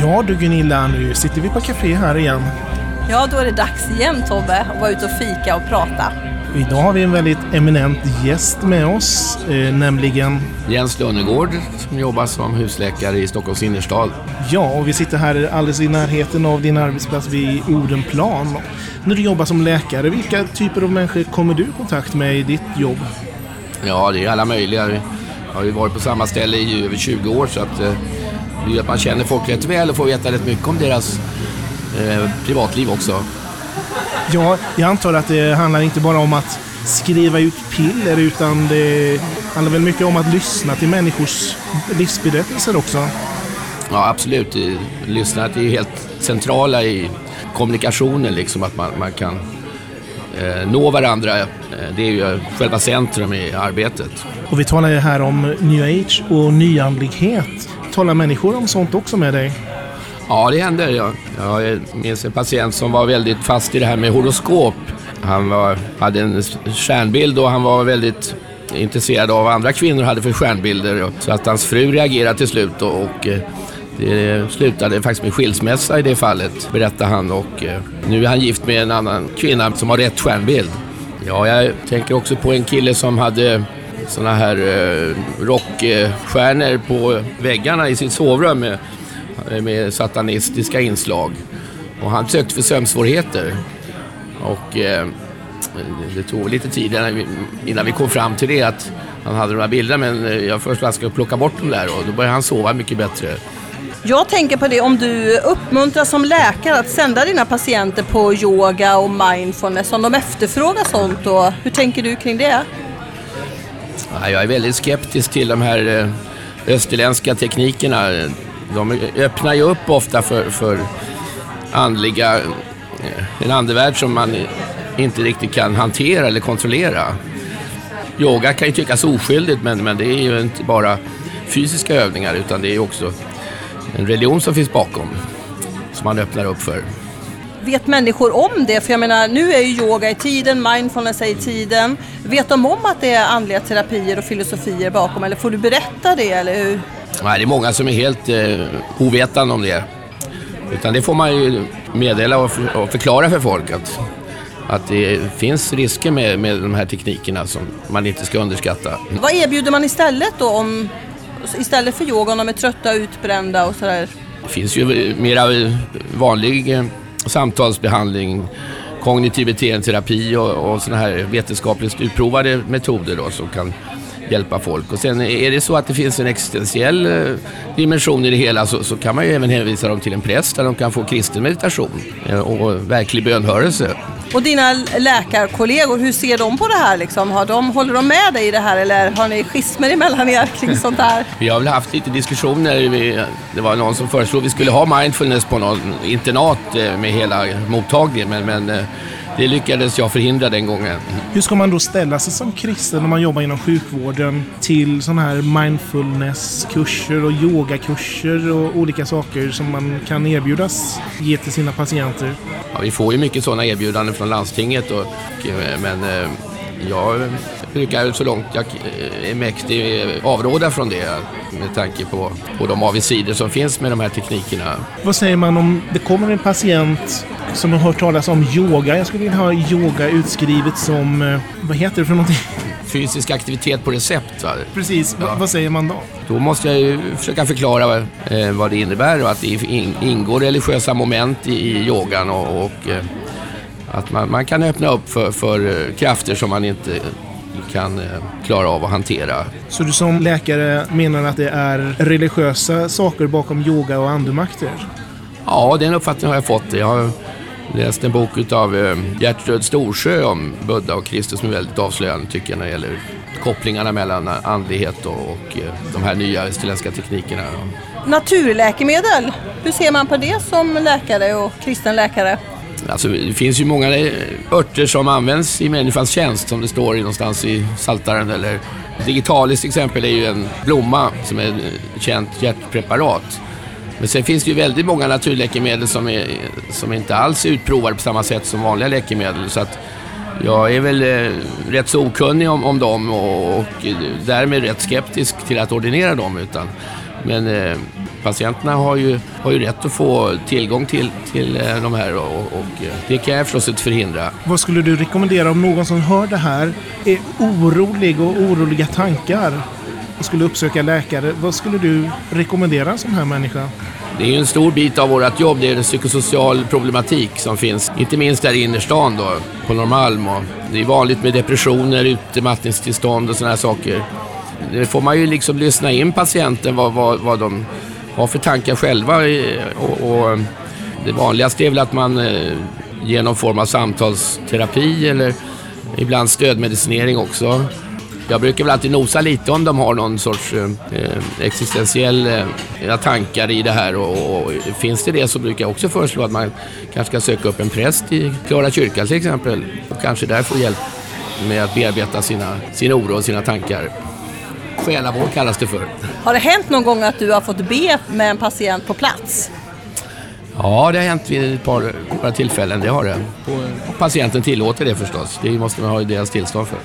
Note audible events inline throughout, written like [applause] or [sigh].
Ja du Gunilla, nu sitter vi på café här igen. Ja, då är det dags igen Tobbe att vara ute och fika och prata. Idag har vi en väldigt eminent gäst med oss, eh, nämligen Jens Lönnegård som jobbar som husläkare i Stockholms innerstad. Ja, och vi sitter här alldeles i närheten av din arbetsplats vid Odenplan. När du jobbar som läkare, vilka typer av människor kommer du i kontakt med i ditt jobb? Ja, det är alla möjliga. Jag har ju varit på samma ställe i över 20 år så att eh, det gör att man känner folk rätt väl och får veta rätt mycket om deras eh, privatliv också. Ja, jag antar att det handlar inte bara om att skriva ut piller utan det handlar väl mycket om att lyssna till människors livsberättelser också. Ja, absolut. Eh, Lyssnandet är ju helt centrala i kommunikationen, liksom att man, man kan eh, nå varandra. Eh, Det är ju själva centrum i arbetet. Och vi talar ju här om new age och nyandlighet. Talar människor om sånt också med dig? Ja, det händer. Jag, jag minns en patient som var väldigt fast i det här med horoskop. Han var, hade en stjärnbild och han var väldigt intresserad av vad andra kvinnor hade för stjärnbilder. Så att hans fru reagerade till slut och, och eh, det slutade faktiskt med skilsmässa i det fallet, berättade han. Och eh, nu är han gift med en annan kvinna som har rätt stjärnbild. Ja, jag tänker också på en kille som hade såna här eh, rockstjärnor på väggarna i sitt sovrum med, med satanistiska inslag. Och han sökte för sömnsvårigheter. Och eh, det tog lite tid innan vi, innan vi kom fram till det att han hade de här bilderna men eh, jag först bara ska plocka bort dem där och då började han sova mycket bättre. Jag tänker på det om du uppmuntrar som läkare att sända dina patienter på yoga och mindfulness, om de efterfrågar sånt och hur tänker du kring det? Ja, Jag är väldigt skeptisk till de här eh, österländska teknikerna. De öppnar ju upp ofta för, för andliga, eh, en andevärld som man inte riktigt kan hantera eller kontrollera. Yoga kan ju tyckas oskyldigt men, men det är ju inte bara fysiska övningar utan det är ju också en religion som finns bakom som man öppnar upp för. Vet människor om det? För jag menar, nu är ju yoga i tiden, mindfulness är i tiden. Vet de om att det är andliga terapier och filosofier bakom eller får du berätta det eller hur? Nej, det är många som är helt eh, ovetande om det. Utan det får man ju meddela och, för, och förklara för folk att, att det finns risker med, med de här teknikerna som man inte ska underskatta. Vad erbjuder man istället då om, istället för yoga om de är trötta, utbrända och sådär? Det finns ju mera vanlig eh, samtalsbehandling, kognitiv beteendeterapi och, och sådana här vetenskapligt utprovade metoder då, som kan hjälpa folk. Och sen är det så att det finns en existentiell eh, dimension i det hela så, så kan man ju även hänvisa dem till en präst där de kan få kristen meditation eh, och verklig bönhörelse. Och dina läkarkollegor, hur ser de på det här liksom? Har de, håller de med dig i det här eller har ni schismer emellan er kring sånt här? [laughs] Vi har väl haft lite diskussioner. Det var någon som föreslog att vi skulle ha mindfulness på någon internat eh, med hela mottagningen men, men det lyckades jag förhindra den gången. Hur ska man då ställa sig som kristen om man jobbar inom sjukvården till sådana här mindfulnesskurser och yogakurser och olika saker som man kan erbjudas ge till sina patienter? Ja, vi får ju mycket sådana erbjudanden från landstinget och, och, men eh, jag brukar så långt jag eh, är mäktig avråda från det med tanke på, på de avigsidor som finns med de här teknikerna. Vad säger man om det kommer en patient som har hört talas om yoga? Jag skulle vilja ha yoga utskrivet som, eh, vad heter det för någonting? Fysisk aktivitet på recept. Va? Precis, ja. vad säger man då? Då måste jag ju försöka förklara eh, vad det innebär och att det in, ingår religiösa moment i, i yogan och, och eh, att man, man, kan öppna upp för, för krafter som man inte kan eh, klara av att hantera. Så du som läkare menar att det är religiösa saker bakom yoga och andemakter? Ja, den uppfattningen har jag fått. Jag har läst en bok av Gertrud Storsjö om Buddha och Kristus som är väldigt avslöjande tycker jag när det gäller kopplingarna mellan andlighet och, eh, de här nya österländska teknikerna. Naturläkemedel, hur ser man på det som läkare och kristen läkare? Alltså, det finns ju många eh, örter som används i människans tjänst som det står någonstans i Saltaren eller Digitalis exempel är ju en blomma som är ett känt hjärtpreparat. Men sen finns det ju väldigt många naturläkemedel som, är, som inte alls är utprovade på samma sätt som vanliga läkemedel. Så att jag är väl eh, rätt så okunnig om, om dem och, och därmed rätt skeptisk till att ordinera dem. Utan, men eh, patienterna har ju, har ju rätt att få tillgång till, till eh, de här och, och det kan jag förstås inte förhindra. Vad skulle du rekommendera om någon som hör det här är orolig och oroliga tankar och skulle uppsöka läkare? Vad skulle du rekommendera en sån här människa? Det är ju en stor bit av vårt jobb, det är en psykosocial problematik som finns, inte minst där i innerstan då, på Norrmalm. Det är vanligt med depressioner, utmattningstillstånd och sådana här saker. Det får man ju liksom lyssna in patienten vad, vad, vad de har för tankar själva. Och, och eh, det vanligaste är väl att man eh, ger någon form av samtalsterapi eller ibland stödmedicinering också. Jag brukar väl alltid nosa lite om de har någon sorts eh, existentiella eh, eh tankar i det här och, och, finns det det så brukar jag också föreslå att man kanske ska söka upp en präst i Klara kyrka till exempel och kanske där få hjälp med att bearbeta sina, sin oro och sina tankar. Själavård kallas det för. Har det hänt någon gång att du har fått be med en patient på plats? Ja, det har hänt vid ett par, par tillfällen, det har det. Och patienten tillåter det förstås. Det måste man ha deras tillstånd för.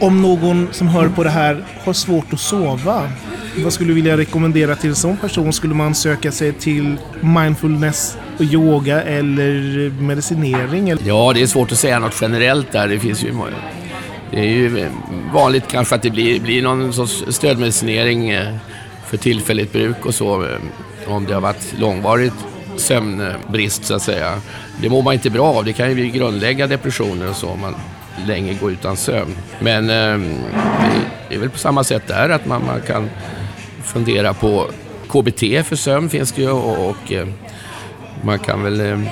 Om någon som hör på det här har svårt att sova, vad skulle du vilja rekommendera till en sån person? Skulle man söka sig till mindfulness och yoga eller medicinering? Ja, det är svårt att säga något generellt där. Det finns ju det är ju eh, vanligt kanske att det blir, blir någon sorts stödmedicinering eh, för tillfälligt bruk och så. Eh, om det har varit långvarigt sömnbrist så att säga. Det mår man inte bra av. Det kan ju grundlägga depressioner och så om man länge går utan sömn. Men ehm, det är väl på samma sätt där att man, man kan fundera på KBT för sömn finns det ju och, och man kan väl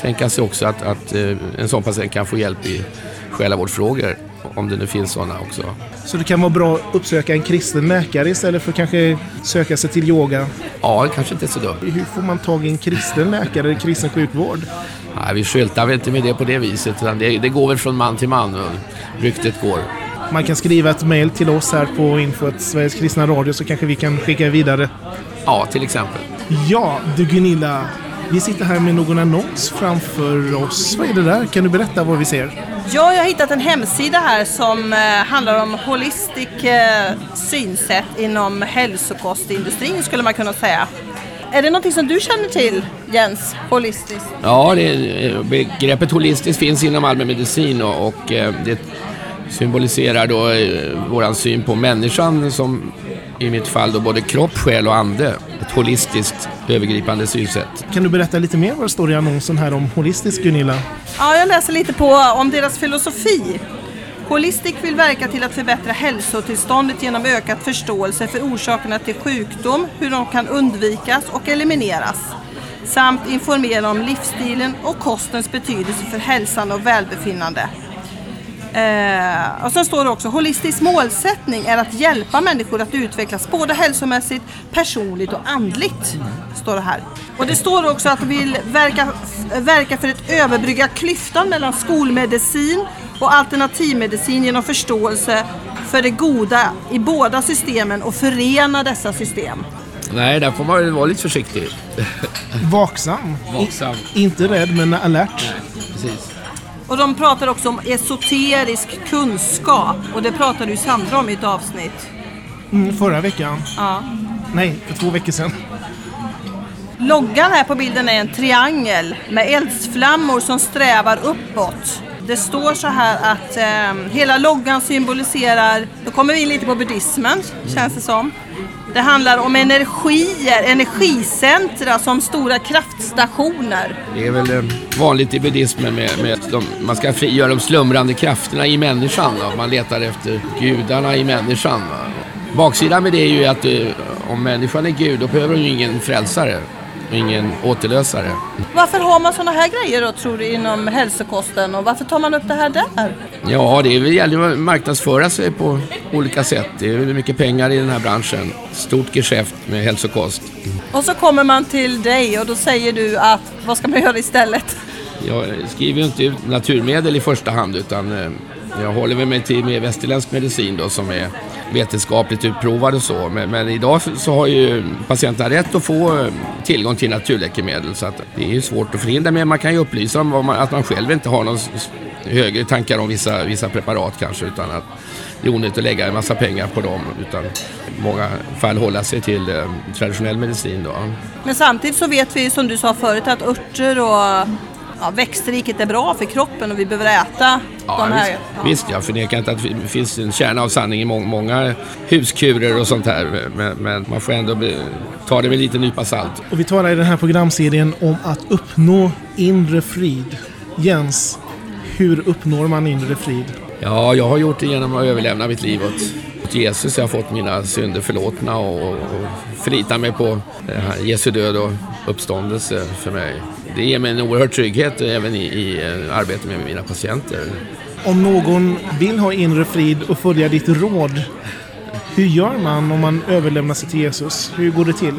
tänka sig också att, att en sån patient kan få hjälp i själavårdsfrågor om det nu finns sådana också. Så det kan vara bra att uppsöka en kristen läkare istället för att kanske söka sig till yoga? Ja, det kanske inte är så dumt. Hur får man tag i en kristen läkare i kristen sjukvård? Nej, vi skyltar väl inte med det på det viset. Det, det går väl från man till man ryktet går. Man kan skriva ett mejl till oss här på info Sveriges kristna radio så kanske vi kan skicka vidare. Ja, till exempel. Ja, du Gunilla. Vi sitter här med någon annons framför oss. Vad är det där? Kan du berätta vad vi ser? Ja, jag har hittat en hemsida här som eh, handlar om holistic eh, synsätt inom hälsokostindustrin skulle man kunna säga. Är det någonting som du känner till, Jens, holistiskt? Ja, det, begreppet holistiskt finns inom allmänmedicin och, och eh, det symboliserar då eh, våran syn på människan som i mitt fall då både kropp, själ och ande. Ett holistiskt övergripande synsätt. Kan du berätta lite mer vad det står i annonsen här om holistisk Gunilla? Ja, jag läser lite på om deras filosofi. Holistic vill verka till att förbättra hälsotillståndet genom ökad förståelse för orsakerna till sjukdom, hur de kan undvikas och elimineras samt informera om livsstilen och kostens betydelse för hälsan och välbefinnande. Eh, och sen står det också, holistisk målsättning är att hjälpa människor att utvecklas både hälsomässigt, personligt och andligt. Står det här. Och det står också att de vill verka, verka för att överbrygga klyftan mellan skolmedicin och alternativmedicin genom förståelse för det goda i båda systemen och förena dessa system. Nej, där får man vara lite försiktig. Vaksam. Vaksam. I, inte rädd, men alert. Nej, precis. Och de pratar också om esoterisk kunskap och det pratade ju Sandra om i ett avsnitt. Mm, förra veckan. Ja. Nej, för två veckor sedan. Loggan här på bilden är en triangel med eldsflammor som strävar uppåt. Det står så här att eh, hela loggan symboliserar, då kommer vi in lite på buddhismen känns det som. Det handlar om energier, energicentra som stora kraftstationer. Det är väl eh, vanligt i buddhismen med, med att de, man ska frigöra de slumrande krafterna i människan. Då. Man letar efter gudarna i människan. Va? Baksidan med det är ju att eh, om människan är gud, då behöver hon ju ingen frälsare ingen återlösare. Varför har man sådana här grejer då tror du inom hälsokosten och varför tar man upp det här där? Ja, det gäller att marknadsföra sig på olika sätt. Det är mycket pengar i den här branschen. Stort geschäft med hälsokost. Och så kommer man till dig och då säger du att vad ska man [laughs] göra istället? Jag skriver ju inte ut naturmedel i första hand utan eh, jag håller mig till mer västerländsk medicin då som är vetenskapligt utprovad och så. Men, men, idag så har ju patienterna rätt att få eh, tillgång till naturläkemedel så att det är ju svårt att förhindra men man kan ju upplysa om att man själv inte har någon högre tankar om vissa, vissa preparat kanske utan att det är onödigt att lägga en massa pengar på dem utan i många fall hålla sig till eh, traditionell medicin då. Men samtidigt så vet vi som du sa förut att örter och ja, växtriket är bra för kroppen och vi behöver äta ja, de här. Visst, ja. visst, jag förnekar inte att det finns en kärna av sanning i många, många huskurer och sånt här. Men, men man får ändå be, ta det med lite nypa salt. Och vi talar i den här programserien om att uppnå inre frid. Jens, hur uppnår man inre frid? Ja, jag har gjort det genom att överlämna mitt liv åt, åt Jesus. Jag har fått mina synder förlåtna och, och förlitar mig på Jesu död och uppståndelse för mig det ger mig en oerhörd trygghet även i, i eh, arbetet med mina patienter. Om någon vill ha inre frid och följa ditt råd, hur gör man om man överlämnar sig till Jesus? Hur går det till?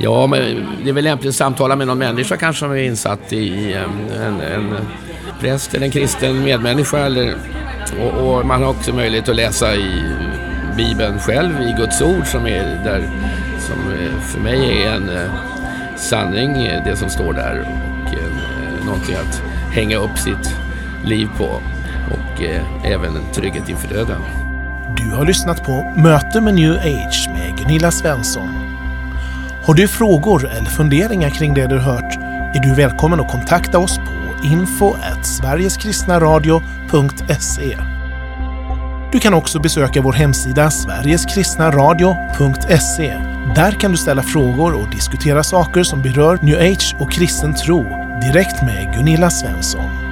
Ja, men det är väl lämpligt att samtala med någon människa kanske som är insatt i en, en präst eller en kristen medmänniska. Eller, och, och, man har också möjlighet att läsa i Bibeln själv, i Guds ord som är där, som eh, för mig är en eh, sanning, eh, det som står där och eh, någonting att hänga upp sitt liv på och eh, även en trygghet inför döden. Du har lyssnat på Möte med New Age med Gunilla Svensson. Har du frågor eller funderingar kring det du hört är du välkommen att kontakta oss på info sverigeskristnaradio.se. Du kan också besöka vår hemsida sverigeskristnaradio.se där kan du ställa frågor och diskutera saker som berör new age och kristen tro direkt med Gunilla Svensson.